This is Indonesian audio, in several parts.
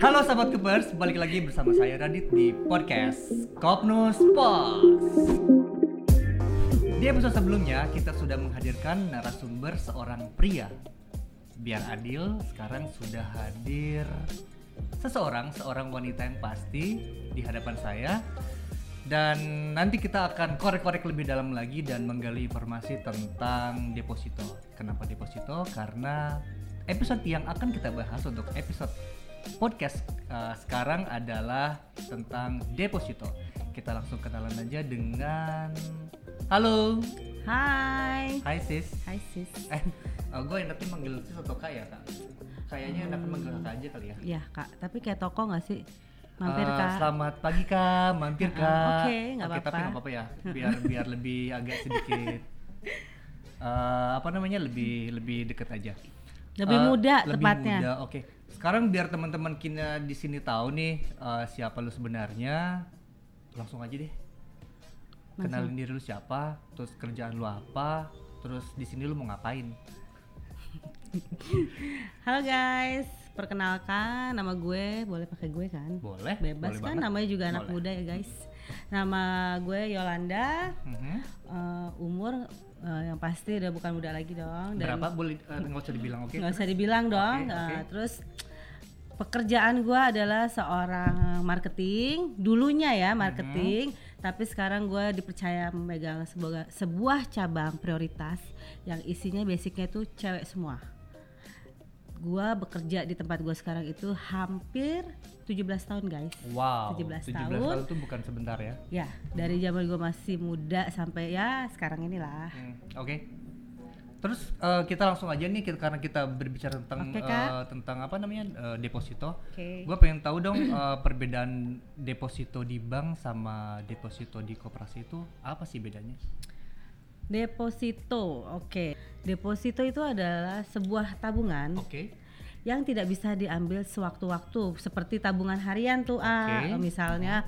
Halo sahabat Kupers, balik lagi bersama saya Radit di podcast Kopnus Pos. Di episode sebelumnya kita sudah menghadirkan narasumber seorang pria. Biar adil, sekarang sudah hadir seseorang, seorang wanita yang pasti di hadapan saya. Dan nanti kita akan korek-korek lebih dalam lagi dan menggali informasi tentang deposito. Kenapa deposito? Karena episode yang akan kita bahas untuk episode podcast uh, sekarang adalah tentang deposito. Kita langsung kenalan aja dengan Halo. Hai. Hai sis. Hai sis. Eh, uh, gue enaknya manggil sis atau kak ya kak? Kayaknya enak manggil kakak aja kali ya. Ya kak, tapi kayak toko nggak sih? Mampir Eh, kak. Selamat pagi kak, mampir Uh, kak. oke, nggak Oke, tapi apa-apa. nggak apa-apa ya, biar biar lebih agak sedikit eh, apa namanya lebih lebih deket aja. Lebih Eh, muda lebih tepatnya. muda, Oke. Sekarang biar teman-teman kita di sini tahu nih eh, siapa lu sebenarnya, langsung aja deh. Kenalin diri lu siapa, terus kerjaan lu apa, terus di sini lu mau ngapain? Halo guys, perkenalkan nama gue, boleh pakai gue kan? Boleh? Bebas boleh kan, banget. namanya juga anak Boleh. muda ya guys. Nama gue Yolanda, eh, umur eh, yang pasti udah bukan muda lagi dong. Dan Berapa? Boleh eh, nggak usah dibilang oke? nggak usah dibilang dong. Oke, Eh, oke. Terus pekerjaan gue adalah seorang marketing dulunya ya marketing tapi sekarang gue dipercaya memegang sebuah sebuah cabang prioritas yang isinya basicnya itu cewek semua gue bekerja di tempat gue sekarang itu hampir 17 tahun guys Wow, 17 17 tahun. tahun itu bukan sebentar ya. ya dari zaman gue masih muda sampai ya sekarang inilah Hmm, Oke. Terus eh, kita langsung aja nih kita, karena kita berbicara tentang Oke, eh, Kak. tentang apa namanya eh, deposito. oke Gue pengen tahu dong eh, perbedaan deposito di bank sama deposito di koperasi itu apa sih bedanya? deposito oke deposito itu adalah sebuah tabungan Oke. yang tidak bisa diambil sewaktu-waktu seperti tabungan harian tuh ah Oke. misalnya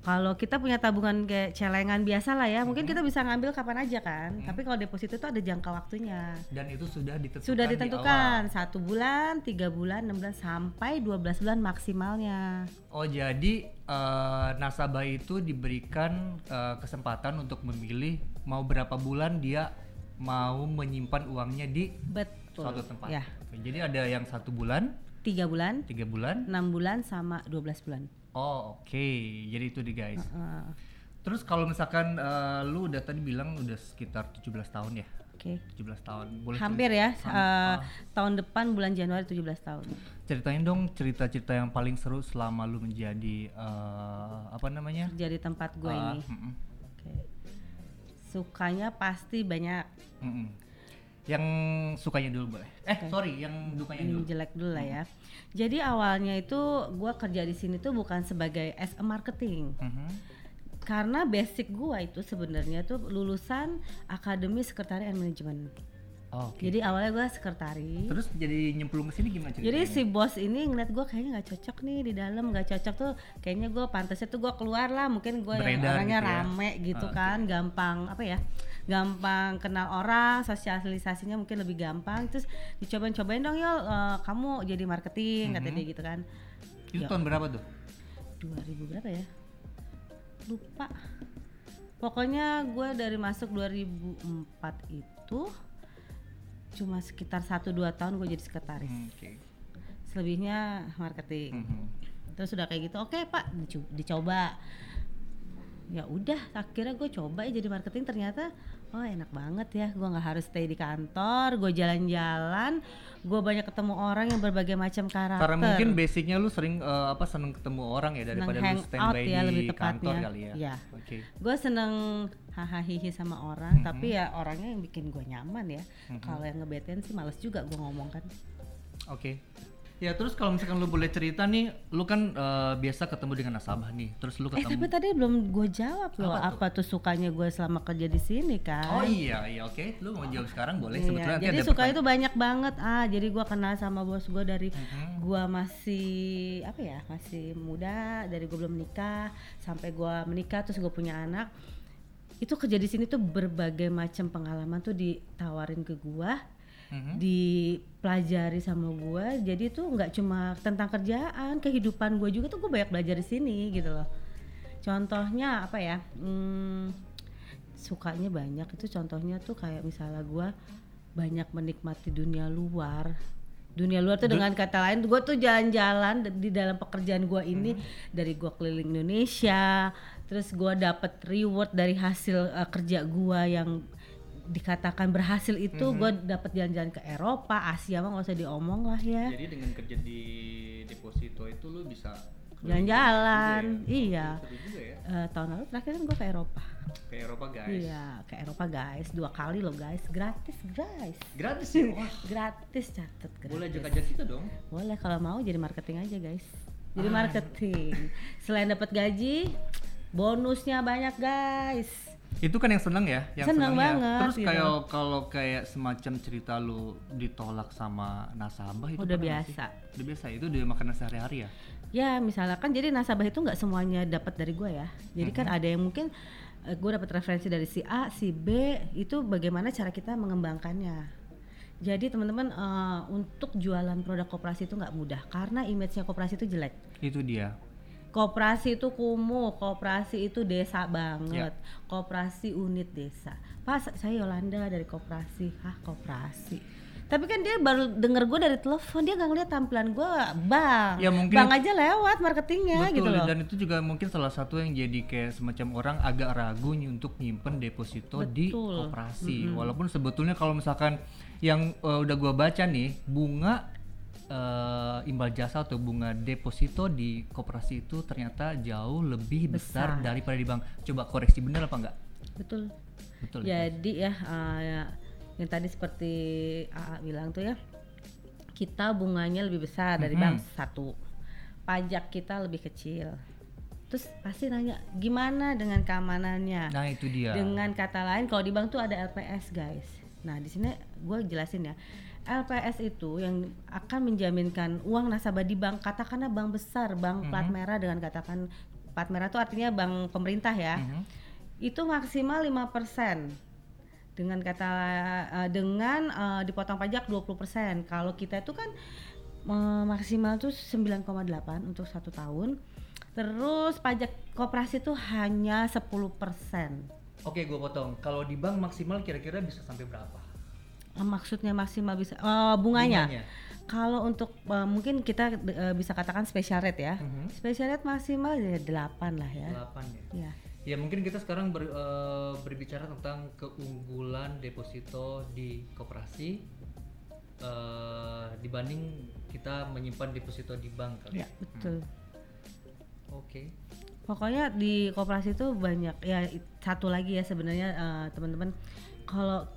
kalau kita punya tabungan kayak celengan biasa lah ya mungkin kita bisa ngambil kapan aja kan tapi kalau deposito itu ada jangka waktunya Dan itu sudah ditentukan. sudah di ditentukan awal. satu bulan tiga bulan enam bulan sampai 12 bulan maksimalnya Oh jadi eh, nasabah itu diberikan eh, kesempatan untuk memilih mau berapa bulan dia mau menyimpan uangnya di betul suatu tempat. ya jadi ada yang satu bulan, tiga bulan tiga bulan. enam bulan sama 12 bulan Oh oke, jadi itu di guys. Heeh. Terus kalau misalkan eh, lu udah tadi bilang udah sekitar 17 tahun ya, oke 17 tahun. Boleh hampir ya Ham- ah. tahun depan bulan Januari 17 tahun ceritain dong cerita-cerita yang paling seru selama lu menjadi eh, apa namanya? jadi tempat gue Ah, ini mm-mm, Oke. Sukanya pasti banyak. mm-mm. Yang sukanya dulu boleh. Eh sorry, yang dukanya Ini dulu. jelek dulu lah ya. Jadi awalnya itu gua kerja di sini tuh bukan sebagai as a marketing. Mhm. Karena basic gua itu sebenarnya tuh lulusan Akademi Sekretariat and Manajemen. Oh, Oke. Jadi awalnya gua sekretaris. Terus jadi nyemplung ke sini gimana ceritanya? Jadi si bos ini ngeliat gue kayaknya nggak cocok nih di dalam nggak cocok tuh kayaknya gue pantasnya tuh gue keluar lah mungkin gue yang orangnya gitu ya? rame gitu oke. kan gampang apa ya gampang kenal orang sosialisasinya mungkin lebih gampang terus dicobain-cobain dong yol eh, kamu jadi marketing katanya Mhm. dia gitu kan itu tahun berapa tuh? 2000 berapa ya lupa pokoknya gue dari masuk 2004 itu cuma sekitar 1-2 tahun gue jadi sekretaris Hmm, Oke. selebihnya marketing Mhm. terus udah kayak gitu oke pak dicu- dicoba ya udah akhirnya gue coba ya jadi marketing ternyata oh enak banget ya gue nggak harus stay di kantor gue jalan-jalan gue banyak ketemu orang yang berbagai macam karakter Karena mungkin basicnya lu sering eh, apa seneng ketemu orang ya Seneng daripada lu hang standby ya, di lebih kantor kali ya. Iya. Oke. gue seneng hahaha hihi sama orang Mhm. tapi ya orangnya yang bikin gue nyaman ya Mhm. kalau yang ngebetain sih males juga gue ngomong kan Oke. Ya terus kalau misalkan lu boleh cerita nih, lu kan eh, biasa ketemu dengan nasabah nih, terus lu eh ketemu. tapi tadi belum gue jawab loh Apa tuh? apa tuh, sukanya gue selama kerja di sini kan Oh iya iya oke, lu mau jawab sekarang boleh. Iya, Sebetulnya jadi suka pertanyaan. itu banyak banget ah jadi gua kenal sama bos gua dari Mhm. gua masih apa ya masih muda dari gua belum menikah sampai gua menikah terus gua punya anak itu kerja di sini tuh berbagai macam pengalaman tuh ditawarin ke gua Mhm. dipelajari sama gue jadi tuh nggak cuma tentang kerjaan kehidupan gue juga tuh gue banyak belajar di sini gitu loh. Contohnya apa ya? Hmm, sukanya banyak. Itu contohnya tuh kayak misalnya gue banyak menikmati dunia luar. Dunia luar tuh dengan kata lain gue tuh jalan-jalan di dalam pekerjaan gue ini. Dari gue keliling Indonesia terus gue dapet reward dari hasil uh, kerja gue yang dikatakan berhasil itu gue dapet jalan-jalan ke Eropa Asia mah nggak usah diomong lah ya Jadi dengan kerja di deposito itu lu bisa jalan-jalan ya? iya juga ya Eh, tahun lalu terakhir kan gue ke Eropa ke Eropa guys. iya ke Eropa guys dua kali loh guys gratis guys Gratis ya? Wah, gratis catet gratis. boleh ajak-ajak kita dong. Boleh kalau mau jadi marketing aja guys. Jadi Ah. marketing. Selain dapat gaji, bonusnya banyak guys. Itu kan yang seneng ya, yang Seneng seneng ya. banget, Terus gitu. kayak kalau kayak semacam cerita lu ditolak sama nasabah itu Udah nggak sih? biasa. Udah biasa itu udah makanan sehari-hari ya. Ya misalnya kan jadi nasabah itu nggak semuanya dapat dari gue ya. Jadi kan ada yang mungkin gue dapat referensi dari si A, si B itu bagaimana cara kita mengembangkannya. Jadi teman-teman eh, untuk jualan produk koperasi itu nggak mudah karena image-nya koperasi itu jelek. Itu dia. Koperasi itu kumuh, koperasi itu desa banget, Ya. koperasi unit desa. Pas saya Yolanda dari koperasi, hah koperasi. Tapi kan dia baru denger gue dari telepon, dia nggak ngeliat tampilan gue, bang. Ya, mungkin- bang aja lewat marketingnya Betul, gitu loh. dan itu juga mungkin salah satu yang jadi kayak semacam orang agak ragu nih untuk nyimpen deposito di Betul. koperasi. Walaupun sebetulnya kalau misalkan yang eh, udah gua baca nih, bunga eh, imbal jasa atau bunga deposito di koperasi itu ternyata jauh lebih besar, Besar. daripada di bank. Coba koreksi bener apa enggak? Betul. Betul. ya? Jadi ya, eh, ya, yang tadi seperti AA bilang tuh ya, kita bunganya lebih besar dari Mhm. bank satu, pajak kita lebih kecil. Terus pasti nanya gimana dengan keamanannya? Nah, itu dia. Dengan kata lain, kalau di bank tuh ada LPS guys. Nah di sini gue jelasin ya. LPS itu yang akan menjaminkan uang nasabah di bank, katakanlah bank besar, bank plat merah dengan katakan plat merah itu artinya bank pemerintah ya. Mhm. Itu maksimal 5% dengan kata eh, dengan eh, dipotong pajak 20%. Kalau kita itu kan eh, maksimal tuh 9,8 untuk satu tahun. Terus pajak koperasi itu hanya 10%. Oke, gua potong. Kalau di bank maksimal kira-kira bisa sampai berapa? Maksudnya maksimal bisa eh, bunganya. Bunganya. Kalau untuk eh, mungkin kita eh, bisa katakan special rate ya. Mhm. Special rate maksimal ya 8 lah ya. 8 ya. Ya. Ya mungkin kita sekarang ber- eh, berbicara tentang keunggulan deposito di koperasi eh, dibanding kita menyimpan deposito di bank kali. Ya, betul. Oke. Pokoknya di koperasi itu banyak ya satu lagi ya sebenarnya eh, teman-teman kalau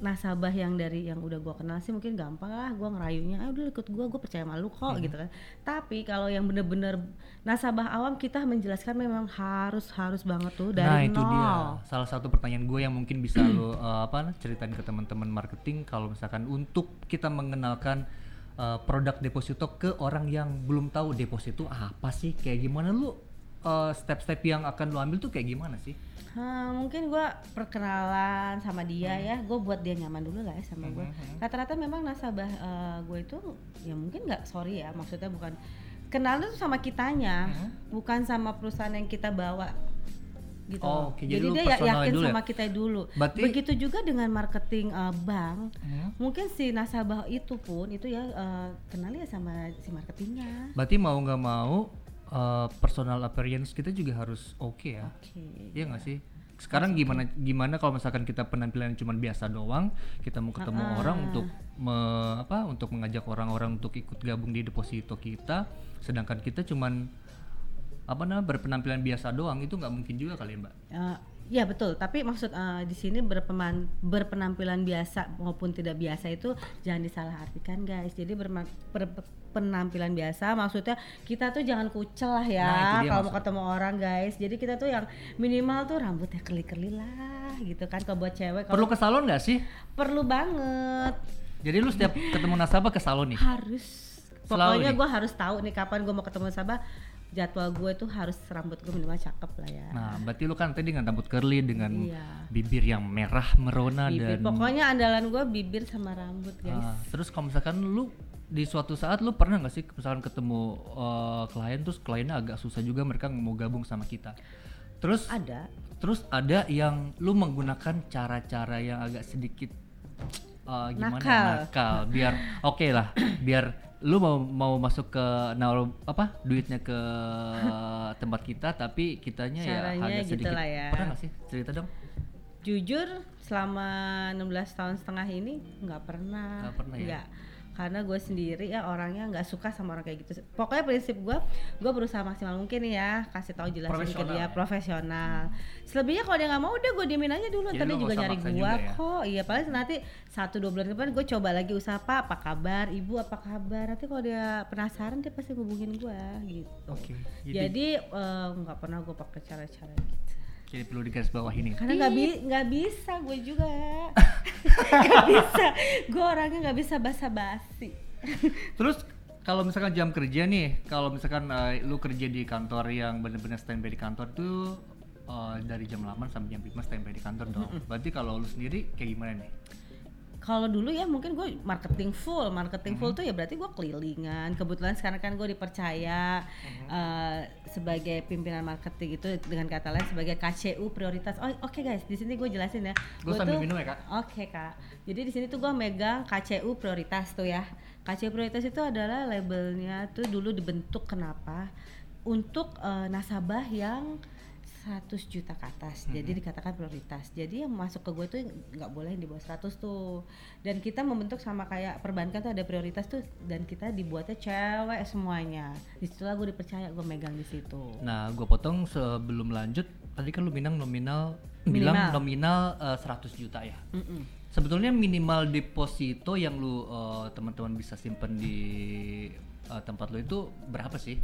nasabah yang dari yang udah gua kenal sih mungkin gampang lah gua ngerayunya ah udah ikut gua gua percaya malu kok gitu kan. Tapi kalau yang bener-bener nasabah awam kita menjelaskan memang harus harus banget tuh dari nah itu nol. Dia salah satu pertanyaan gue yang mungkin bisa lo eh, apa ceritain ke teman-teman marketing kalau misalkan untuk kita mengenalkan eh, produk deposito ke orang yang belum tahu deposito apa sih kayak gimana lu step-step yang akan lo ambil tuh kayak gimana sih Hah, mungkin gua perkenalan sama dia ya. Gue buat dia nyaman dulu lah ya sama gue rata-rata memang nasabah gue itu ya mungkin nggak sorry ya maksudnya bukan. Kenalnya tuh sama kitanya bukan sama perusahaan yang kita bawa. Gitu Oh, oke. Jadi jadi, dia ya yakin dulu ya? sama kita dulu. Berarti- begitu juga dengan marketing eh, bank. Hmm. mungkin si nasabah itu pun itu ya eh, kenal ya sama si marketingnya. Berarti mau nggak mau uh, personal appearance kita juga harus oke ya. oke Iya nggak sih? Sekarang gimana gimana kalau misalkan kita penampilan cuma biasa doang, kita mau ketemu orang untuk me- apa untuk mengajak orang-orang untuk ikut gabung di deposito kita, sedangkan kita cuman apa namanya berpenampilan biasa doang itu nggak mungkin juga kali ya, Mbak. Eh, ya betul, tapi maksud eh, di sini berpeman, berpenampilan biasa maupun tidak biasa itu jangan disalahartikan guys. Jadi berma- berpenampilan biasa maksudnya kita tuh jangan kucel lah ya Nah, kalau mau ketemu orang guys. Jadi kita tuh yang minimal tuh rambutnya kerli-kerli lah gitu kan kalau buat cewek kalau Perlu ke salon nggak sih? perlu banget Jadi lu setiap ketemu nasabah ke salon nih. harus pokoknya gue harus tahu nih kapan gue mau ketemu nasabah jadwal gue tuh harus rambut gue minimal cakep lah ya Nah, berarti lu kan tadi dengan rambut curly dengan Iya. bibir yang merah merona bibir dan pokoknya andalan gue bibir sama rambut guys Ah, terus kalau misalkan lu di suatu saat lu pernah nggak sih misalkan ketemu eh, klien terus kliennya agak susah juga mereka mau gabung sama kita. Terus ada terus ada yang lu menggunakan cara-cara yang agak sedikit eh, gimana Nakal. nakal biar oke lah biar lu mau mau masuk ke naruh apa duitnya ke tempat kita tapi kitanya ya Caranya agak gitu sedikit lah ya. pernah nggak sih cerita dong jujur selama 16 tahun setengah ini nggak pernah Nggak pernah ya? Nggak. Karena gue sendiri ya orangnya nggak suka sama orang kayak gitu. Pokoknya prinsip gue gue berusaha maksimal mungkin ya kasih tahu jelasin ke dia ya? profesional. Selebihnya kalau dia nggak mau udah gue diemin aja dulu. Ntar dia nggak juga nyari gue juga ya? kok. Iya paling nanti satu dua bulan depan gue coba lagi usaha pak apa kabar? Ibu apa kabar? Nanti kalau dia penasaran dia pasti hubungin gue gitu. Oke jadi eh, nggak pernah gue pakai cara-cara gitu jadi perlu digaris bawah ini karena nggak bi nggak bisa gue juga. Nggak bisa. Gue orangnya nggak bisa basa-basi. Terus kalau misalkan jam kerja nih, kalau misalkan eh, lu kerja di kantor yang bener-bener standby di kantor tuh eh, dari jam 8 sampai jam 5 standby di kantor dong. Berarti kalau lu sendiri kayak gimana nih? Kalau dulu ya mungkin gue marketing full marketing full tuh ya berarti gue kelilingan kebetulan sekarang kan gue dipercaya eh, sebagai pimpinan marketing itu dengan kata lain sebagai KCU prioritas oh oke guys di sini gue jelasin ya Gue tuh- minum ya kak. Oke kak, jadi di sini tuh gue megang KCU prioritas tuh ya. KCU prioritas itu adalah labelnya tuh dulu dibentuk kenapa? Untuk eh, nasabah yang 100 juta ke atas, jadi dikatakan prioritas. Jadi yang masuk ke gue tuh nggak boleh yang di bawah 100 tuh. Dan kita membentuk sama kayak perbankan tuh ada prioritas tuh, dan kita dibuatnya cewek semuanya. Di situlah gue dipercaya gue megang di situ. Nah, gue potong sebelum lanjut. Tadi kan lu bilang nominal, bilang Minimal. nominal eh, 100 juta ya. Mm-mm. Sebetulnya minimal deposito yang lu eh, teman-teman bisa simpen di eh, tempat lu itu berapa sih?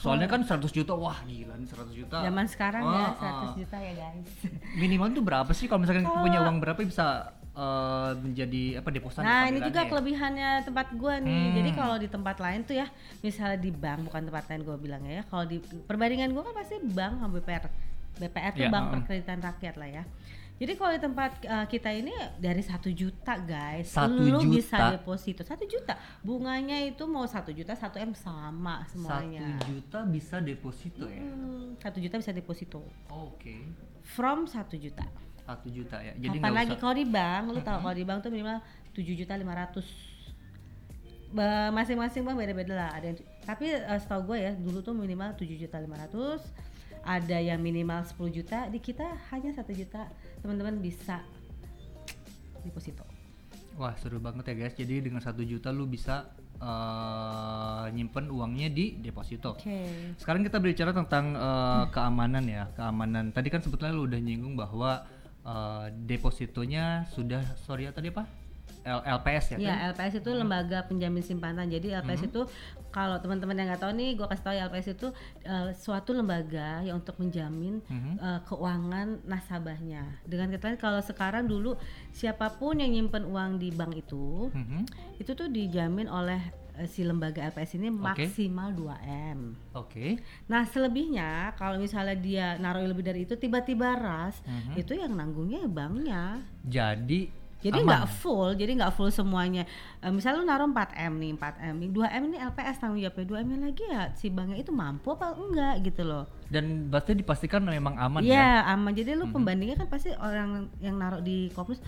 Soalnya kan 100 juta, wah gila nih 100 juta. Zaman sekarang ya Ah, ah. 100 juta ya guys. minimal tuh berapa sih kalau misalkan Kalau- punya uang berapa bisa eh, menjadi apa deposan Nah ini juga ya? kelebihannya tempat gua nih. Hmm. Jadi kalau di tempat lain tuh ya, misalnya di bank bukan tempat lain gua bilang ya. Kalau di perbandingan gua kan pasti bank sama BPR. BPR tuh Ya, bank heeh. perkreditan rakyat lah ya. Jadi kalau di tempat uh, kita ini dari satu juta guys, Satu lu juta? bisa deposito satu juta. Bunganya itu mau satu juta, satu m sama semuanya. Satu juta bisa deposito ya? Hmm, Satu juta bisa deposito. Oke, From satu juta. satu juta ya. Jadi Kapan lagi usah. kalau di bank, lu tahu kalau di bank tuh minimal tujuh juta lima ratus. Masing-masing bank beda-beda lah. Ada yang, tapi eh, setahu gue ya dulu tuh minimal tujuh juta lima ratus. Ada yang minimal 10 juta. Di kita hanya satu juta. Teman-teman bisa deposito. Wah seru banget ya guys. Jadi dengan satu juta lu bisa eh, nyimpen uangnya di deposito. Oke. Sekarang kita berbicara tentang eh, keamanan ya, keamanan. Tadi kan sebetulnya lu udah nyinggung bahwa eh, depositonya sudah sorry ya tadi apa? L- LPS ya kan? Ya, LPS itu lembaga penjamin simpanan. Jadi LPS itu kalau teman-teman yang nggak tahu nih, gue kasih tahu ya LPS itu eh, suatu lembaga yang untuk menjamin Mhm. eh, keuangan nasabahnya. Dengan kata lain, kalau sekarang dulu siapa pun yang nyimpen uang di bank itu, Mhm. itu tuh dijamin oleh eh, si lembaga LPS ini maksimal 2 m. Oke. Nah selebihnya kalau misalnya dia naruh lebih dari itu, tiba-tiba ras, Mhm. itu yang nanggungnya ya banknya. Jadi Jadi nggak full, jadi nggak full semuanya. Eh, misal lu naruh 4 m nih, 4 m nih, 2 m ini LPS tanggung jawabnya, 2 m lagi ya si banknya itu mampu apa enggak gitu loh. dan pasti dipastikan memang aman Iya ya. aman. Jadi lu pembandingnya kan pasti orang yang naruh di Kopnus,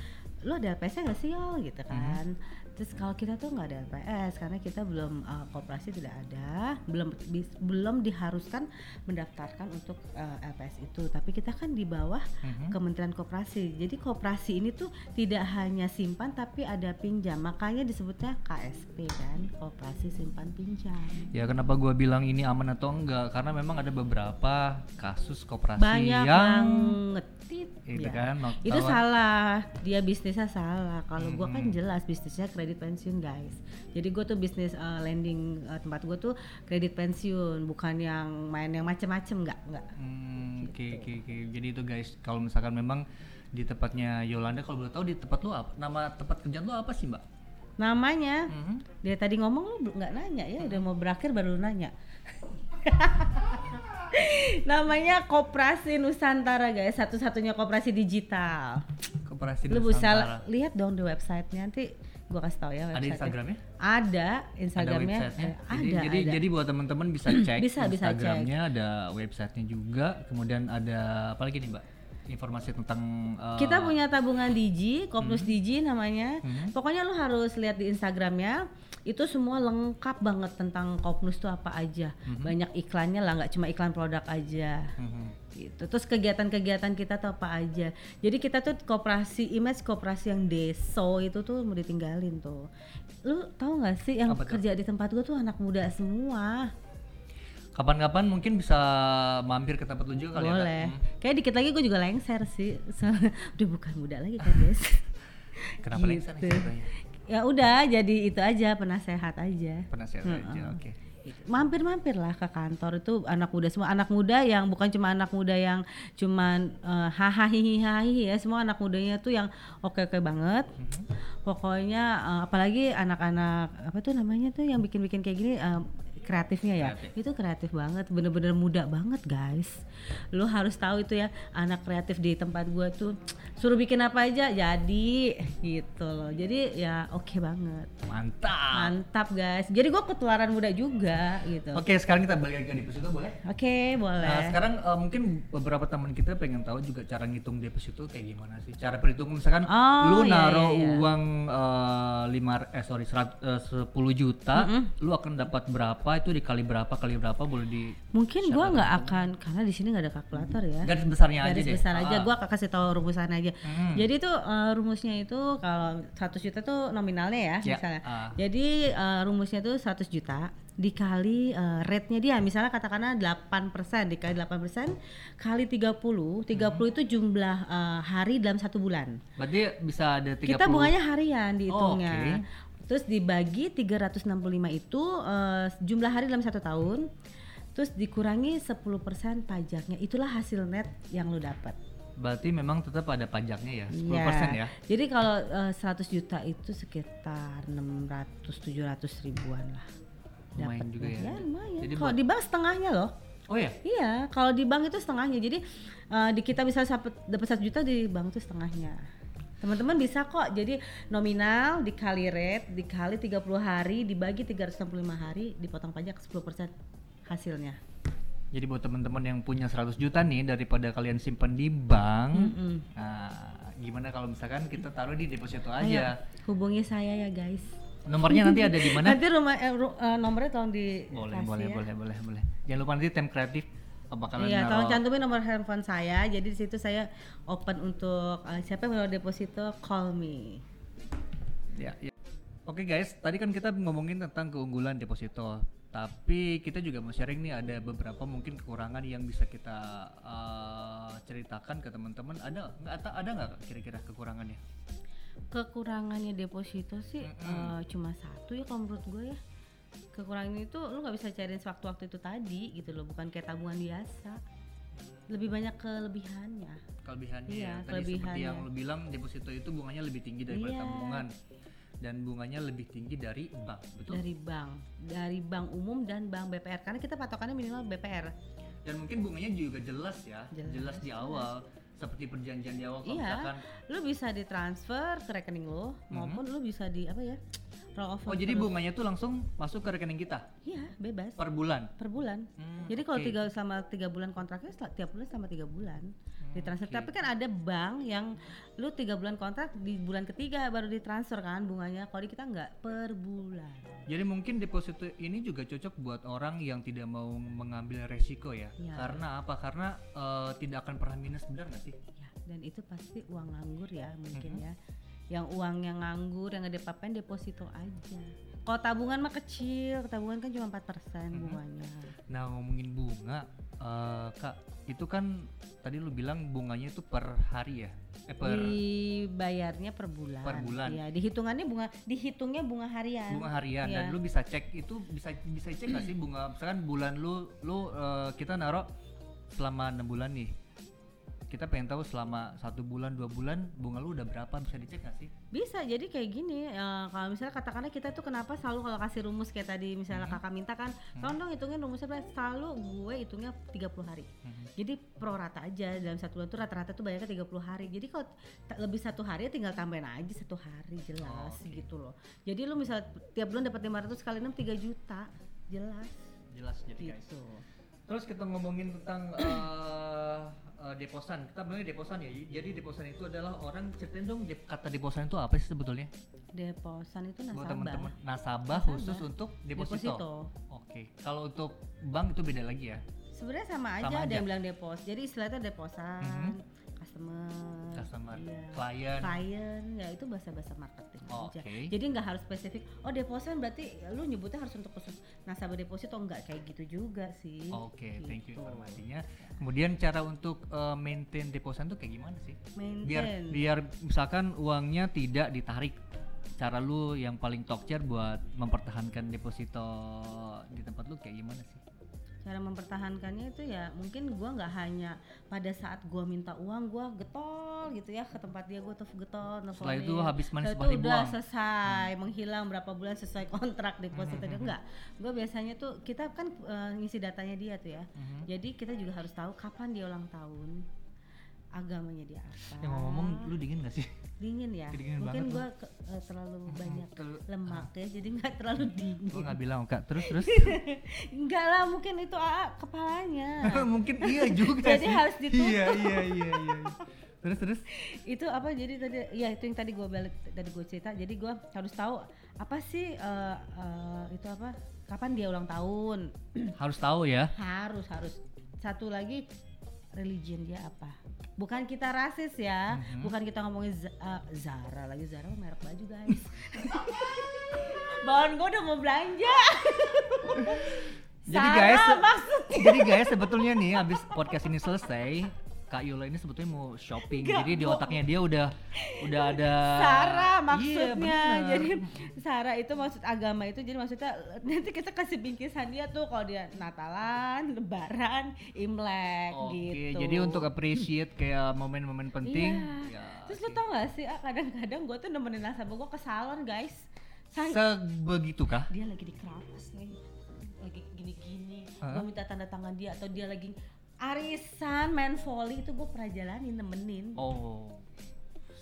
lu ada LPS-nya nggak sih Yol gitu kan. Terus kalau kita tuh nggak ada LPS karena kita belum eh, koperasi tidak ada, belum bis- belum diharuskan mendaftarkan untuk eh, LPS itu. Tapi kita kan di bawah Mhm. Kementerian Koperasi. Jadi koperasi ini tuh tidak hanya simpan tapi ada pinjam. Makanya disebutnya KSP kan, Koperasi Simpan Pinjam. Ya kenapa gua bilang ini aman atau enggak? Karena memang ada beberapa kasus koperasi Banyak yang banget itu ya. kan Itu salah, dia bisnisnya salah. Kalau gua kan Mhm. jelas bisnisnya kredit pensiun guys. Jadi gua tuh bisnis eh, lending eh, tempat gua tuh kredit pensiun, bukan yang main yang macem-macem nggak nggak. Hmm, Oke oke oke. Jadi itu guys, kalau misalkan memang di tempatnya Yolanda, kalau boleh tahu di tempat lu apa? Nama tempat kerjaan lu apa sih mbak? Namanya Mhm. dia tadi ngomong lu nggak nanya ya, udah mau berakhir baru nanya. Namanya Koperasi Nusantara guys, satu-satunya koperasi digital. Koperasi Lu bisa Nusantara. lihat dong di websitenya nanti gua kasih tahu ya Ada. Instagramnya? Ada Ada Instagramnya. websitenya? eh, jadi, ada, jadi, ada. jadi buat teman-teman bisa cek Bisa, bisa cek. Instagramnya, ada websitenya juga. Kemudian ada apa lagi nih mbak? Informasi tentang uh, Kita punya tabungan Digi, Kopnus Digi namanya. Hmm. Pokoknya lu harus lihat di Instagramnya. Itu semua lengkap banget tentang Kopnus tuh apa aja. Hmm. Banyak iklannya lah, nggak cuma iklan produk aja. Mhm. gitu. Terus kegiatan-kegiatan kita tuh apa aja. Jadi kita tuh koperasi image koperasi yang deso itu tuh mau ditinggalin tuh. Lu tahu nggak sih yang Apa kerja di tempat gua tuh anak muda semua. Kapan-kapan mungkin bisa mampir ke tempat lu juga kali ya? Boleh. Hmm. Kayak dikit lagi gue juga lengser sih. Soalnya udah bukan muda lagi kan guys. Kenapa Gitu. lengser? Ya udah jadi itu aja penasehat aja. Penasehat aja, oke. mampir-mampir lah ke kantor itu anak muda semua anak muda yang bukan cuma anak muda yang cuman eh, hahaha hihihi ya semua anak mudanya tuh yang oke oke banget Mhm. pokoknya eh, apalagi anak-anak apa tuh namanya tuh yang bikin-bikin kayak gini eh, kreatifnya ya Kreatif. itu kreatif banget bener-bener muda banget guys lu harus tahu itu ya anak kreatif di tempat gua tuh suruh bikin apa aja jadi gitu loh jadi ya oke banget Mantap. mantap guys jadi gua ketularan muda juga gitu Oke, sekarang kita balik lagi ke deposito boleh? Oke, boleh. Nah, sekarang eh, mungkin beberapa teman kita pengen tahu juga cara ngitung deposito kayak gimana sih? Cara perhitungan misalkan Oh, lu iya, naruh iya, iya. uang eh, lima eh sorry serat, eh, 10 juta, lu akan dapat berapa itu dikali berapa kali berapa boleh di Mungkin gua nggak akan karena di sini nggak ada kalkulator ya. garis besarnya aja Garis deh. besar aja, Ah. gua akan kasih tahu rumusan aja. Hmm. Jadi tuh eh, rumusnya itu kalau 100 juta tuh nominalnya ya, Ya, misalnya. ah. Jadi eh, rumusnya tuh 100 juta dikali eh, rate-nya dia misalnya katakanlah 8% dikali 8% kali 30. 30 Hmm. itu jumlah eh, hari dalam satu bulan. Berarti bisa ada 30 Kita bunganya harian dihitungnya. Oh, oke. Terus dibagi 365 itu eh, jumlah hari dalam satu tahun. Terus dikurangi 10% pajaknya. Itulah hasil net yang lu dapat. Berarti memang tetap ada pajaknya ya, 10% ya. Iya. Jadi kalau eh, 100 juta itu sekitar 600 700 ribuan lah. Lumayan juga ya. Ya, lumayan. Jadi Kalau di bank setengahnya loh. Oh ya. Iya, kalau di bank itu setengahnya. Jadi eh, di kita bisa dapat dapat satu juta di bank itu setengahnya. Teman-teman bisa kok. Jadi nominal dikali rate dikali 30 hari dibagi 365 hari dipotong pajak 10% hasilnya. Jadi buat teman-teman yang punya 100 juta nih daripada kalian simpan di bank, Mm-mm. nah gimana kalau misalkan kita taruh di deposito Ayo, aja? hubungi saya ya guys. Nomornya nanti ada di mana? Nanti rumah eh, eh, nomornya tolong di boleh, boleh, ya. boleh, boleh, boleh. Jangan lupa nanti tim kreatif bakalan Iya, tolong cantumin nomor handphone saya. Jadi di situ saya open untuk eh, siapa yang mau deposito call me. Ya, ya. Oke guys, tadi kan kita ngomongin tentang keunggulan deposito, tapi kita juga mau sharing nih ada beberapa mungkin kekurangan yang bisa kita eh, ceritakan ke teman-teman. Ada nggak? Ada ada nggak kira-kira kekurangannya? Kekurangannya deposito sih eh, cuma satu ya kalau menurut gue ya. Kekurangannya itu lu nggak bisa cariin sewaktu-waktu itu tadi gitu loh, bukan kayak tabungan biasa. Lebih banyak kelebihannya. Kelebihannya Iya, ya. Tadi seperti kelebihannya. yang lu bilang deposito itu bunganya lebih tinggi daripada Iya. tabungan dan bunganya lebih tinggi dari bank, betul? dari bank, dari bank umum dan bank BPR karena kita patokannya minimal BPR. Dan mungkin bunganya juga jelas ya, jelas, Jelas, di awal seperti perjanjian di awal kalau Iya. misalkan Lu bisa ditransfer ke rekening lo maupun lu bisa di apa ya? Roll over. Oh jadi terus. bunganya tuh langsung masuk ke rekening kita Iya, bebas per bulan. per bulan. Hmm, Jadi kalau oke. tiga sama tiga bulan kontraknya setelah- tiap bulan sama tiga bulan ditransfer. oke. Tapi kan ada bank yang lu tiga bulan kontrak di bulan ketiga baru ditransfer kan bunganya. Kalau di kita nggak per bulan. Jadi mungkin deposito ini juga cocok buat orang yang tidak mau mengambil resiko ya. Iya. Karena apa? Karena eh, tidak akan pernah minus benar nggak sih? Ya, dan itu pasti uang nganggur ya mungkin Mhm. ya. Yang uang yang nganggur yang nggak dipapain deposito aja. Kalau tabungan mah kecil, tabungan kan cuma 4% Mhm. bunganya. Nah ngomongin bunga, eh, kak itu kan tadi lu bilang bunganya itu per hari ya? Eh per Dibayarnya per bulan. Per bulan. Iya, dihitungannya bunga dihitungnya bunga harian. bunga harian dan Iya. lu bisa cek itu bisa bisa cek nggak sih bunga misalkan bulan lu lu eh, kita naruh selama enam bulan nih kita pengen tahu selama satu bulan dua bulan bunga lu udah berapa bisa dicek nggak sih? Bisa jadi kayak gini eh, kalau misalnya katakanlah kita tuh kenapa selalu kalau kasih rumus kayak tadi misalnya Mhm. kakak minta kan tolong dong hitungin rumusnya berapa?" selalu gue hitungnya 30 hari. Mhm. Jadi pro rata aja dalam satu bulan tuh rata-rata tuh banyaknya 30 hari. Jadi kalau lebih satu hari ya tinggal tambahin aja satu hari jelas Oh, oke. gitu loh. Jadi lu misal tiap bulan dapat 500 kali 6 3 juta. Jelas Jelas jadi guys. Terus kita ngomongin tentang eh, eh, deposan. Kita bilangnya deposan ya. Jadi deposan itu adalah orang ceritain dong kata deposan itu apa sih sebetulnya? Deposan itu Buat nasabah. teman-teman nasabah, Nasabah. khusus untuk deposito. Deposito. Oke. Kalau untuk bank itu beda lagi ya. Sebenarnya sama aja, Sama ada aja. yang bilang depos. Jadi istilahnya deposan, Mhm. Customer, Customer, iya. klien. klien, ya itu bahasa-bahasa marketing aja. Oke. Jadi nggak harus spesifik. Oh deposan berarti lu nyebutnya harus untuk khusus nasabah deposito enggak kayak gitu juga sih. Oke, thank you Gitu. informasinya. Kemudian cara untuk eh, maintain deposan tuh kayak gimana sih? Biar Maintain. biar misalkan uangnya tidak ditarik. Cara lu yang paling tokcer buat mempertahankan deposito di tempat lu kayak gimana sih? Cara mempertahankannya itu ya mungkin gua nggak hanya pada saat gua minta uang gua getol gitu ya ke tempat dia gua tuh getol Setelah nelfonin. itu habis manis Setelah itu udah buang. selesai menghilang berapa bulan sesuai kontrak deposito dia enggak gua biasanya tuh kita kan eh, ngisi datanya dia tuh ya Mhm. jadi kita juga harus tahu kapan dia ulang tahun agamanya dia apa Yang ngomong lu dingin gak sih? dingin ya Kedingin mungkin gua ke- eh, terlalu banyak Terlalu- lemak ya jadi nggak terlalu dingin Gua nggak bilang kak. Terus terus. enggak lah mungkin itu ah, kepalanya Mungkin iya juga Jadi sih. harus ditutup. Iya iya iya iya. Terus terus. itu apa jadi tadi ya itu yang tadi gue balik tadi gue cerita jadi gue harus tahu apa sih eh, eh, itu apa kapan dia ulang tahun Harus tahu ya. harus harus satu lagi religion dia apa? Bukan kita rasis ya Mhm. bukan kita ngomongin Z- eh, Zara lagi Zara merek baju guys. Bawaan gue udah mau belanja. Jadi guys, maksudnya. jadi guys sebetulnya nih abis podcast ini selesai, Kak Yola ini sebetulnya mau shopping. Nggak, jadi di otaknya dia udah udah ada Sarah Iya, maksudnya bener. jadi Sarah itu maksud agama itu jadi maksudnya nanti kita kasih bingkisan dia tuh kalau dia Natalan, Lebaran, Imlek Oke, gitu. jadi untuk appreciate kayak momen-momen penting. Iya. ya, Terus lu oke. tau gak sih ah, kadang-kadang gue tuh nemenin nasabah gue ke salon guys. Sang- Sebegitu kah? dia lagi di keramas nih, lagi gini-gini. Gue minta tanda tangan dia atau dia lagi arisan main volley itu gue pernah jalanin nemenin. Oh.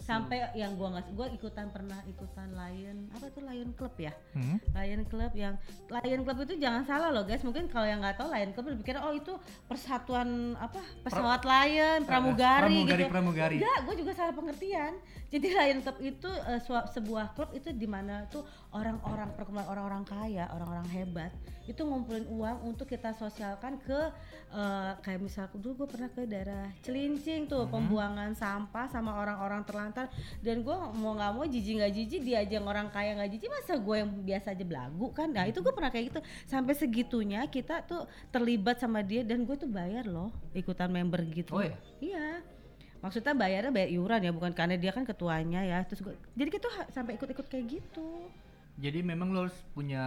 Sampai yang gue nggak, gue ikutan pernah ikutan Lion apa tuh Lion Club ya? Hmm? Lion Club yang Lion Club itu jangan salah loh guys mungkin kalau yang nggak tahu Lion Club berpikir oh itu persatuan apa pesawat Lion pramugari, pramugari, gitu pramugari. enggak gue juga salah pengertian jadi Lion Club itu eh, sua- sebuah klub itu di mana tuh orang-orang perkumpulan orang-orang kaya orang-orang hebat itu ngumpulin uang untuk kita sosialkan ke eh, kayak misal dulu gue pernah ke daerah Celincing tuh Mhm. pembuangan sampah sama orang-orang terlantar. Dan gue mau nggak mau jijik nggak jijik dia aja yang orang kaya nggak jijik masa gue yang biasa aja belagu kan? Nah itu gue pernah kayak gitu. Sampai segitunya kita tuh terlibat sama dia dan gue tuh bayar loh ikutan member gitu. Oh ya? iya. Maksudnya bayarnya bayar iuran ya bukan karena dia kan ketuanya ya. Terus gue jadi ha- sampai ikut-ikut kayak gitu Jadi memang lo harus punya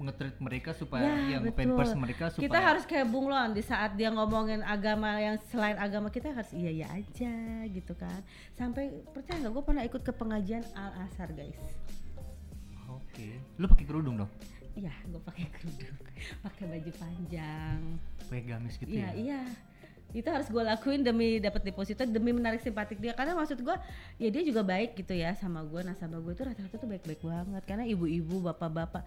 nge-treat mereka supaya Ya, yang pampers mereka supaya kita harus kayak bunglon di saat dia ngomongin agama yang selain agama kita harus iya iya aja gitu kan sampai percaya nggak gue pernah ikut ke pengajian al asar guys Oke. Lu pakai kerudung dong? iya gue pakai kerudung pakai baju panjang Pakai gamis gitu iya ya? iya itu harus gue lakuin demi dapat deposito demi menarik simpatik dia. Karena maksud gue ya dia juga baik gitu ya sama gue nasabah gue itu rata-rata tuh baik-baik banget. Karena ibu-ibu bapak-bapak.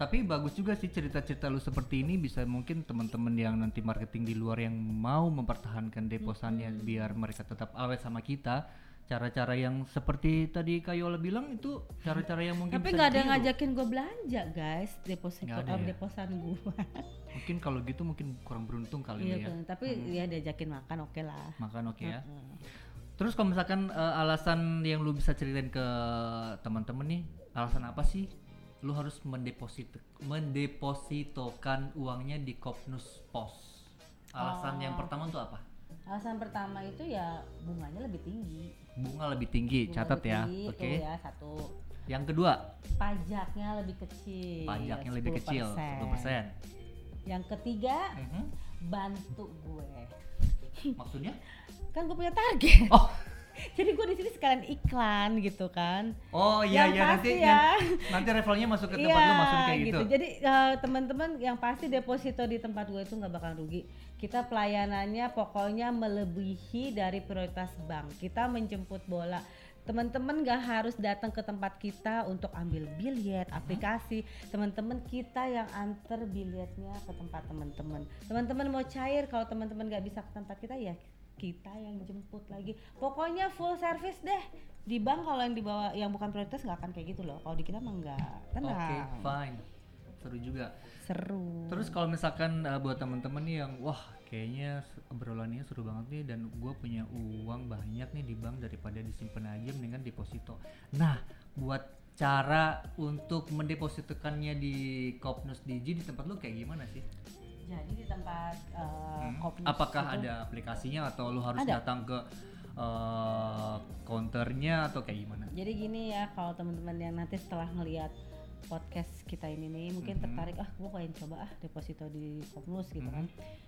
Tapi bagus juga sih cerita-cerita lu seperti ini. Bisa mungkin teman-teman yang nanti marketing di luar yang mau mempertahankan deposannya biar mereka tetap awet sama kita. Cara-cara yang seperti tadi Kayola bilang itu cara-cara yang mungkin tapi nggak ada yang ditiru. ngajakin gue belanja guys deposito Nggak ada eh, ya? deposan gue Mungkin kalau gitu mungkin kurang beruntung kali iya ya. bener. tapi ya diajakin makan oke lah Makan oke ya. Heeh. Terus kalau misalkan eh, alasan yang lu bisa ceritain ke teman-teman nih, alasan apa sih lu harus mendeposit mendepositokan uangnya di Kopnus Pos? Alasan yang Oh. pertama tuh apa? alasan pertama itu ya bunganya lebih tinggi Bunga lebih tinggi, Bunga catat lebih ya. Oke. tuh ya satu Yang kedua, pajaknya lebih kecil pajaknya lebih kecil, 10%. yang ketiga Mhm. bantu gue Maksudnya? kan gue punya target Oh, jadi gue di sini sekalian iklan gitu kan oh iya Yang iya nanti pasti yang- ya. nanti referralnya masuk ke tempat lu maksudnya kayak gitu. Jadi eh, teman-teman yang pasti deposito di tempat gue itu nggak bakal rugi. Kita pelayanannya pokoknya melebihi dari prioritas bank. Kita menjemput bola. Teman-teman gak harus datang ke tempat kita untuk ambil biljet, aplikasi. Teman-teman kita yang antar biljetnya ke tempat teman-teman. Teman-teman mau cair kalau teman-teman gak bisa ke tempat kita ya kita yang jemput lagi. Pokoknya full service deh. Di bank kalau yang dibawa yang bukan prioritas nggak akan kayak gitu loh. Kalau di kita mah enggak. Oke, Tenang. fine. Seru juga. Seru. Terus kalau misalkan uh, buat temen-temen nih yang wah kayaknya obrolannya seru banget nih dan gue punya uang banyak nih di bank daripada disimpan aja mendingan deposito. Nah, buat cara untuk mendepositokannya di Kopnus Digi di tempat lu kayak gimana sih? Jadi di tempat uh, Hmm? Kopnus Apakah itu- ada aplikasinya atau lu harus Ada. datang ke uh, counternya atau kayak gimana? Jadi gini ya, kalau teman-teman yang nanti setelah ngelihat podcast kita ini nih mungkin Mhm. tertarik ah gue pengen coba ah deposito di Kopnus gitu Mhm. kan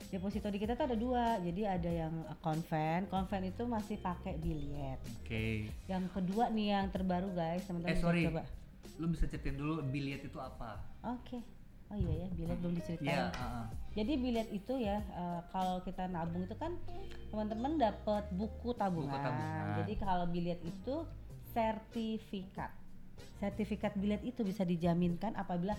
deposito di kita tuh ada dua jadi ada yang konven konven itu masih pakai biljet Oke. yang kedua nih yang terbaru guys teman-teman Eh sorry, coba lu bisa ceritain dulu billet itu apa? oke oh iya ya biljet belum diceritain Iya, uh-uh. Jadi bilet itu ya eh, kalau kita nabung itu kan teman-teman dapat buku tabungan. tabungan. Jadi kalau bilet itu sertifikat. Sertifikat bilet itu bisa dijaminkan apabila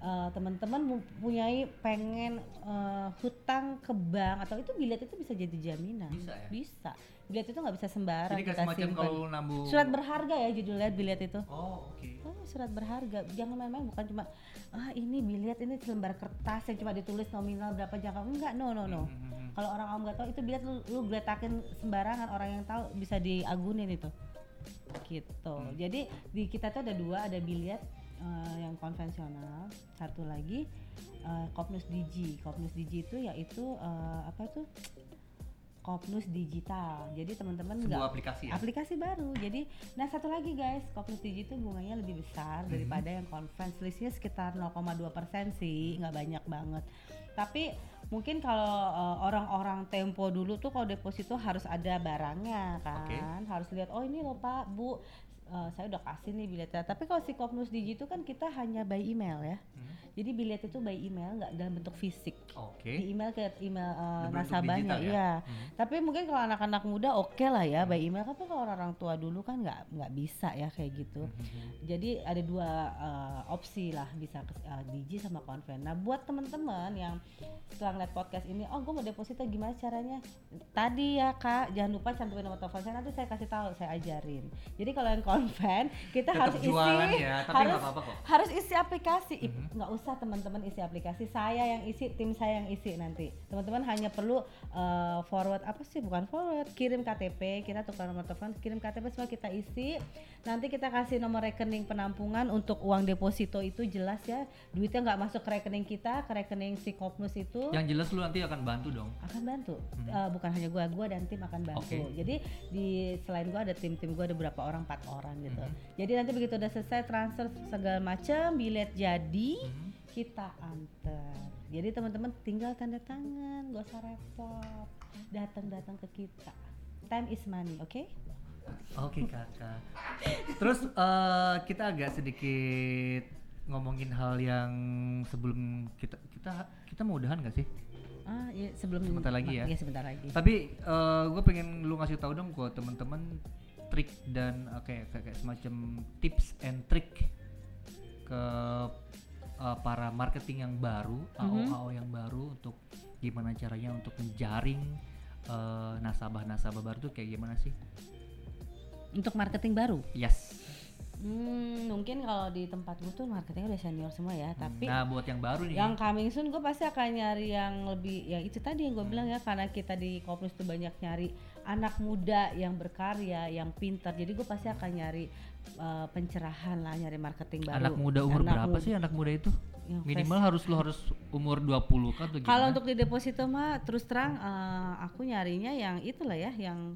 eh, teman-teman mempunyai pengen eh, hutang ke bank atau itu bilet itu bisa jadi jaminan. Bisa ya? Bisa. Bilet itu nggak bisa sembarang Jadi kayak kita semacam kalau nabung Surat berharga ya judulnya bilet itu. Oh, oke. Oh, surat berharga. Jangan main-main bukan cuma ah ini bilet ini selembar kertas yang cuma ditulis nominal berapa jangka. Enggak, no no no. Mhm. Kalau orang awam nggak tahu itu bilet lu, lu geletakin sembarangan orang yang tahu bisa diagunin itu. Gitu. Hmm. Jadi di kita tuh ada dua, ada bilet eh, yang konvensional, satu lagi eh, Kopnus Digi. Kopnus Digi itu yaitu eh, apa itu? Kopnus digital. Jadi teman-teman nggak aplikasi ya? aplikasi baru. Jadi, nah satu lagi guys, Kopnus Digi itu bunganya lebih besar Mhm. daripada yang conference listnya sekitar 0,2 persen sih, nggak banyak banget. Tapi mungkin kalau uh, orang-orang tempo dulu tuh kalau deposito harus ada barangnya kan, harus lihat oh ini loh Pak, Bu. Uh, saya udah kasih nih biletnya. Tapi kalau si Kopnus Digi itu kan kita hanya by email ya. Hmm. Jadi bilet itu by email nggak dalam bentuk fisik. Oke. Di email ke email uh, nasabahnya, ya? iya. Hmm. Tapi mungkin kalau anak-anak muda oke lah ya by email. Tapi kalau orang tua dulu kan nggak nggak bisa ya kayak gitu. Mhm. Jadi ada dua uh, opsi lah bisa ke uh, Digi sama Conven. Nah buat teman-teman yang setelah ngeliat podcast ini, oh gue mau deposito gimana caranya? Tadi ya kak, jangan lupa cantumin nomor telepon saya nanti saya kasih tahu, saya ajarin. Jadi kalau yang Conven kita Tetap harus isi, ya, tapi harus nggak apa-apa kok. harus isi aplikasi. Mhm. Nggak usah teman-teman isi aplikasi, saya yang isi, tim saya yang isi nanti. Teman-teman hanya perlu uh, forward apa sih? Bukan forward, kirim KTP, kita tukar nomor telepon, kirim KTP semua kita isi. Nanti kita kasih nomor rekening penampungan untuk uang deposito itu jelas ya. Duitnya nggak masuk ke rekening kita, ke rekening si Kopnus itu Yang jelas lu nanti akan bantu dong. akan bantu. Hmm. Eh, bukan hanya gua, gua dan tim akan bantu. Oke. Jadi di selain gua ada tim-tim gua ada berapa orang, empat orang gitu. Mhm. Jadi nanti begitu udah selesai transfer segala macam, bilet jadi, Mhm. kita antar. Jadi teman-teman tinggal tanda tangan, gak usah repot. Datang-datang ke kita. Time is money, oke? Oke kakak. Terus eh, kita agak sedikit ngomongin hal yang sebelum kita kita kita mau udahan gak sih? Ah, iya sebelum Sebentar lagi ya. Iya, sebentar lagi. Tapi gue pengen lu ngasih tahu dong buat temen-temen trik dan eh, kayak kayak kayak semacam tips and trick ke eh, para marketing yang baru, AO Mhm. AO yang baru untuk gimana caranya untuk menjaring eh, nasabah-nasabah baru tuh kayak gimana sih? Untuk marketing baru, Yes. hmm, mungkin kalau di tempat gue tuh marketingnya udah senior semua ya. Tapi nah buat yang baru nih. yang coming soon gue pasti akan nyari yang lebih ya itu tadi yang gue bilang ya karena kita di Kopnus tuh banyak nyari anak muda yang berkarya yang pintar jadi gue pasti akan nyari uh, pencerahan lah nyari marketing baru anak muda umur Anak berapa muda. sih anak muda itu? Yang Minimal harus lu harus umur 20 kan kalau untuk di deposito mah terus terang uh, aku nyarinya yang itulah ya yang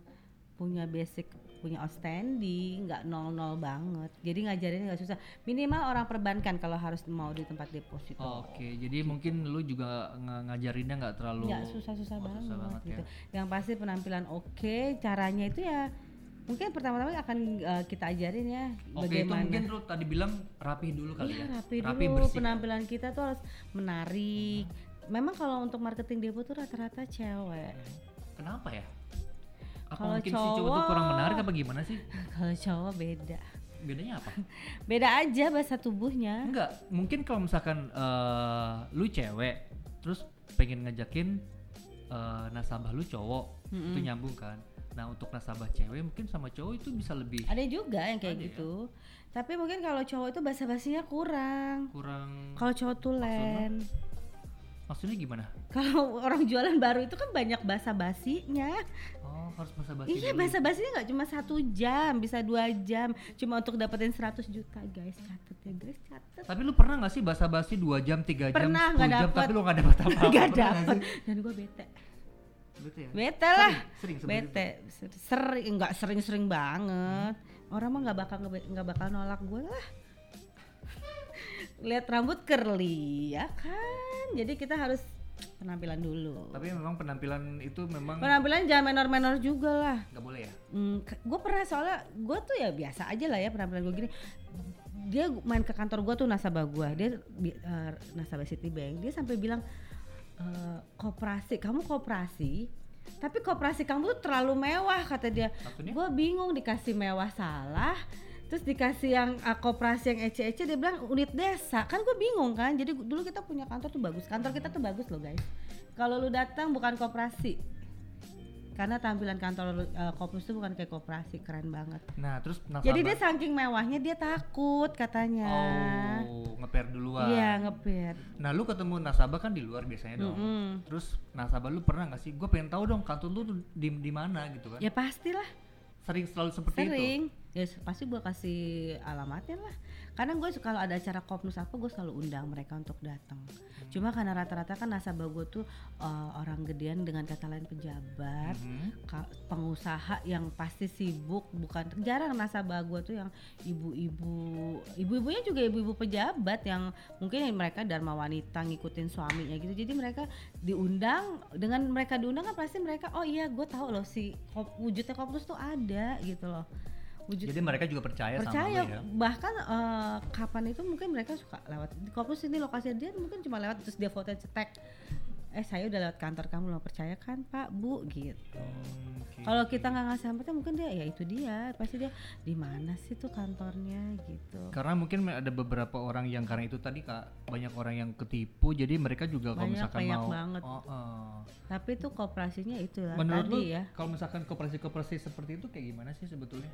punya basic punya outstanding nggak nol nol banget jadi ngajarin nggak susah minimal orang perbankan kalau harus mau di tempat deposito Oke, jadi mungkin lu juga ng- ngajarinnya nggak terlalu nggak susah-susah Oh, banget, susah banget gitu. ya. Yang pasti penampilan oke, caranya itu ya mungkin pertama-tama akan eh, kita ajarin ya Oke, itu bagaimana. mungkin lu tadi bilang rapih dulu kali Iya ya. rapi, Rapi, dulu bersih. Hmm. penampilan kita tuh harus menarik. Memang kalau untuk marketing depo tuh rata-rata cewek. Kenapa ya? Apa mungkin si cowok tuh cowok- kurang menarik apa gimana sih? Kalau cowok beda. Bedanya apa? Beda aja bahasa tubuhnya. Enggak, mungkin kalau misalkan eh, lu cewek terus pengen ngajakin eh, nasabah lu cowok, itu nyambung kan. Nah, untuk nasabah cewek mungkin sama cowok itu bisa lebih Ada juga yang kayak ya? gitu. Tapi mungkin kalau cowok itu bahasa basinya kurang. kurang Kalau cowok tulen. maksudnya gimana? Kalau orang jualan baru itu kan banyak bahasa basinya. Oh, harus bahasa basi. Iya bahasa basinya nggak cuma satu jam, bisa dua jam, cuma untuk dapetin 100 juta guys, catet ya guys, catet. Tapi lu pernah gak sih basa basi 2 jam, 3 jam, Pernah, 10 nggak jam dapet. tapi lu gak dapet apa-apa? Gak Pernah dapet, dan gue bete, Bete ya? bete lah, Sering, sering bete, Ser- sering, nggak sering-sering banget. Orang mah nggak bakal nggak bakal nolak gue lah. Lihat rambut curly, ya kan? Jadi kita harus penampilan dulu. Tapi memang penampilan itu memang Penampilan jangan menor-menor juga lah. nggak boleh ya? gue pernah soalnya gue tuh ya biasa aja lah ya penampilan gue gini dia main ke kantor gue tuh nasabah gue dia eh, nasabah Citibank dia sampai bilang "Eh, koperasi kamu koperasi tapi koperasi kamu tuh terlalu mewah kata dia gue bingung dikasih mewah salah terus dikasih yang uh, koperasi yang ece-ece dia bilang unit desa kan gue bingung kan jadi dulu kita punya kantor tuh bagus kantor kita tuh bagus loh guys kalau lu datang bukan koperasi karena tampilan kantor uh, Kopus tuh bukan kayak koperasi keren banget Nah, terus jadi dia saking mewahnya dia takut katanya Oh, ngeper duluan. iya ngepet Nah, lu ketemu nasabah kan di luar biasanya dong. Mm-mm. Terus nasabah lu pernah gak sih? Gue pengen tahu dong kantor lu tuh di di mana gitu kan? ya pastilah Sering selalu seperti itu. sering ya pasti gue kasih alamatnya lah. Karena gue kalau ada acara kopnus apa gue selalu undang mereka untuk datang. Cuma karena rata-rata kan nasabah gue tuh uh, orang gedean dengan kata lain pejabat ka- pengusaha yang pasti sibuk bukan jarang nasabah gue tuh yang ibu-ibu ibu-ibunya juga ibu-ibu pejabat yang mungkin mereka dharma wanita ngikutin suaminya gitu. Jadi mereka diundang dengan mereka diundang kan pasti mereka oh iya gue tahu loh si wujudnya kopnus tuh ada gitu loh wujud Jadi mereka juga percaya, percaya sama lu ya. bahkan eh, kapan itu mungkin mereka suka lewat di kopnus ini lokasinya dia mungkin cuma lewat terus dia foto cetek eh saya udah lewat kantor kamu lo percaya kan pak bu gitu Hmm, oke. kalau kita nggak ngasih alamatnya mungkin dia ya itu dia pasti dia di mana sih tuh kantornya gitu Karena mungkin ada beberapa orang yang karena itu tadi kak banyak orang yang ketipu, jadi mereka juga kalau misalkan banyak mau, banget. Oh, oh. tapi tuh kooperasinya itu lah menurut tadi lu ya kalau misalkan koperasi-koperasi seperti itu kayak gimana sih sebetulnya?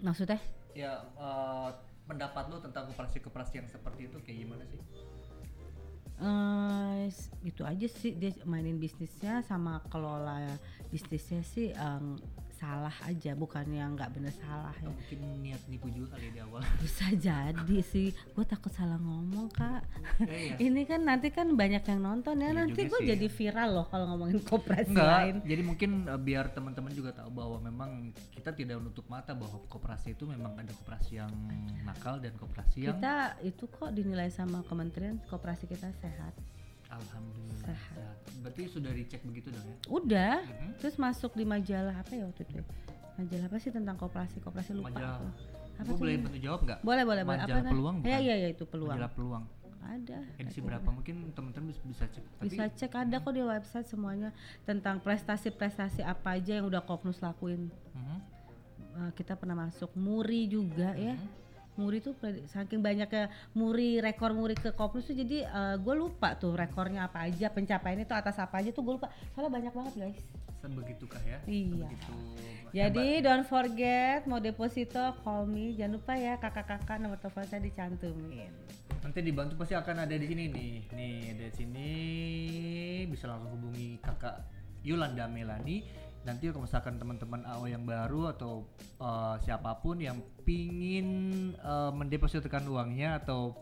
Maksudnya Ya eh, pendapat lu tentang koperasi-koperasi yang seperti itu kayak gimana sih? eh s- itu aja sih dia mainin bisnisnya sama kelola bisnisnya sih em, salah aja bukan yang nggak bener salah ya. Mungkin niat nipu juga kali di awal. bisa jadi sih. Gue takut salah ngomong kak. Eh, iya. ini kan nanti kan banyak yang nonton ya. Iya nanti gue jadi viral loh kalau ngomongin koperasi Enggak, lain. jadi mungkin eh, biar teman-teman juga tahu bahwa memang kita tidak menutup mata bahwa koperasi itu memang ada koperasi yang nakal dan koperasi yang kita itu kok dinilai sama kementerian koperasi kita sehat alhamdulillah Sehat. sehat. Berarti sudah dicek begitu dong ya? udah Mhm. terus masuk di majalah apa ya waktu itu ya? majalah apa sih tentang koperasi koperasi lupa Majalah. apa boleh bantu jawab nggak? boleh boleh boleh Majalah apa peluang ya iya iya itu peluang Majalah peluang. ada Edisi Ada. berapa? Mungkin teman-teman bisa, bisa cek. Tapi bisa cek ada kok di website semuanya tentang prestasi-prestasi apa aja yang udah Kopnus lakuin. Eh, kita pernah masuk Muri juga ya Mhm. Muri tuh saking banyaknya Muri rekor Muri ke Kopnus tuh jadi gue lupa tuh rekornya apa aja pencapaiannya tuh atas apa aja tuh gue lupa soalnya banyak banget guys Sebegitukah ya? Iya. Sebegitu jadi hebat. don't forget mau deposito call me jangan lupa ya kakak-kakak nomor telepon saya dicantumin nanti dibantu pasti akan ada di sini nih. Nih ada di sini bisa langsung hubungi kakak Yolanda Melani. Nanti kalau misalkan teman-teman AO yang baru atau eh, siapa pun yang pingin eh, mendepositokan uangnya atau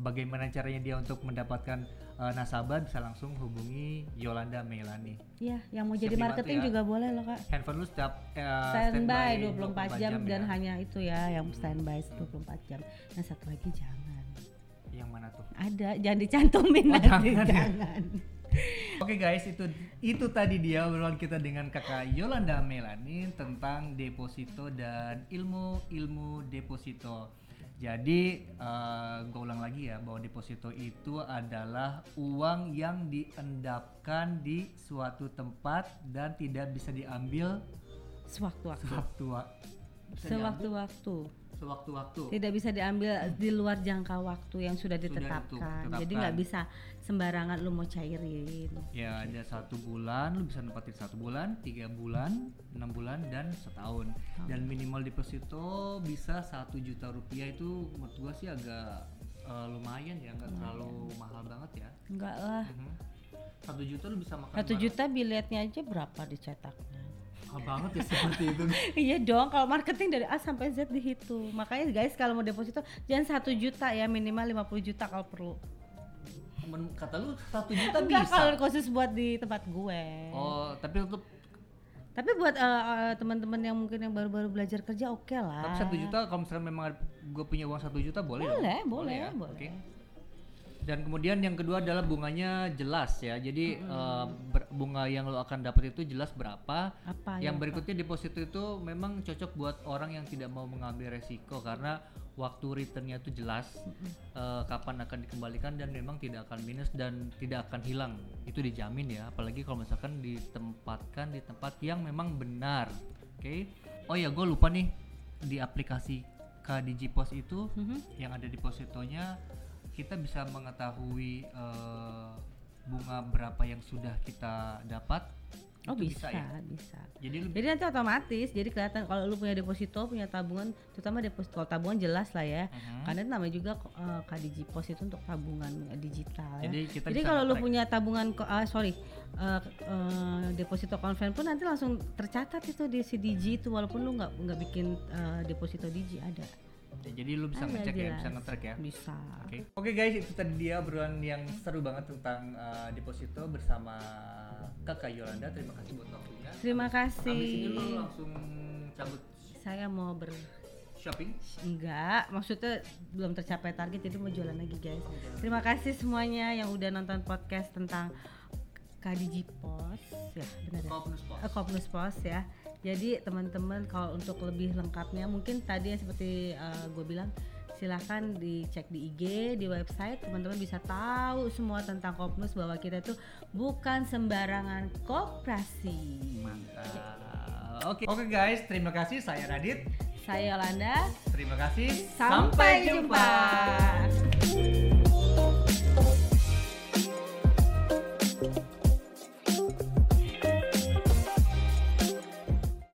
bagaimana caranya dia untuk mendapatkan uh, nasabah bisa langsung hubungi Yolanda Melani. Iya, yang mau Siap jadi marketing ya. juga boleh loh kak. Handphone lu setiap uh, Standby 24 jam, dan ya. hanya itu ya yang standby 24 jam. Yang satu lagi jangan. yang mana tuh? Ada, jangan dicantumin Oh, nanti, jangan ya. jangan. Oke guys, itu itu tadi dia obrolan kita dengan kakak Yolanda Melani tentang deposito dan ilmu-ilmu deposito. Jadi gue ulang lagi ya bahwa deposito itu adalah uang yang diendapkan di suatu tempat dan tidak bisa diambil Sewaktu-waktu. sewaktu bisa diambil Sewaktu-waktu. sewaktu-waktu. Tidak bisa diambil di luar jangka waktu yang sudah ditetapkan. Jadi nggak bisa sembarangan lu mau cairin. Ya ada satu bulan, lu bisa nempatin satu bulan, tiga bulan, enam bulan dan setahun. Dan minimal deposito bisa satu juta rupiah itu menurut gua sih agak eh, lumayan ya, nggak terlalu mahal banget ya. Enggak lah. Mhm. Satu juta lu bisa makan. Satu juta biletnya aja berapa dicetaknya? Mahal banget ya seperti itu. iya dong, kalau marketing dari A sampai Z dihitung. Makanya guys kalau mau deposito jangan satu juta ya minimal 50 juta kalau perlu. Men- Kata lu satu juta Enggak bisa. kalau khusus buat di tempat gue. Oh, tapi untuk Tapi buat eh, eh, teman-teman yang mungkin yang baru-baru belajar kerja oke lah. tapi satu juta kalau misalnya memang gue punya uang satu juta boleh dong? Boleh, boleh, ya? boleh. Oke. Dan kemudian yang kedua adalah bunganya jelas ya. Jadi eh, ber- bunga yang lo akan dapat itu jelas berapa. Apa yang ya, berikutnya deposito itu memang cocok buat orang yang tidak mau mengambil resiko karena waktu returnnya itu jelas eh, kapan akan dikembalikan dan memang tidak akan minus dan tidak akan hilang. Itu dijamin ya apalagi kalau misalkan ditempatkan di tempat yang memang benar oke? Oh ya gue lupa nih di aplikasi KDigiPos itu Mhm. yang ada depositonya kita bisa mengetahui eh, bunga berapa yang sudah kita dapat Oh Itu bisa, ya bisa. jadi lebih Jadi nanti otomatis, jadi kelihatan kalau lu punya deposito, punya tabungan, terutama deposito kalau tabungan jelas lah ya. Mhm. Karena itu namanya juga uh, KDG Pos itu untuk tabungan eh, digital. ya. Jadi kita Jadi bisa kalau lu punya tabungan, ah, sorry, uh, uh, deposito konven pun nanti langsung tercatat itu di Digi itu walaupun lu nggak nggak bikin uh, deposito Digi ada. Ya, jadi lu bisa Ada ngecek ya, jelas. bisa nge-track ya. Bisa. Oke. Oke guys, itu tadi dia obrolan yang seru banget tentang uh, deposito bersama Kakak Yolanda. Terima kasih buat waktunya. Terima Habis ini lu kasih. langsung cabut Saya mau ber shopping. Enggak, maksudnya belum tercapai target jadi mau jualan lagi guys. Terima kasih semuanya yang udah nonton podcast tentang KDG Pos ya benar ya. Kopnus Pos. Eh, Kopnus Pos ya. Jadi teman-teman kalau untuk lebih lengkapnya mungkin tadi yang seperti gue bilang silahkan dicek di IG di website teman-teman bisa tahu semua tentang Kopnus bahwa kita itu bukan sembarangan koperasi. Mantap. Oke. Oke guys, terima kasih. Saya Radit. Saya Yolanda. Terima kasih. Sampai jumpa.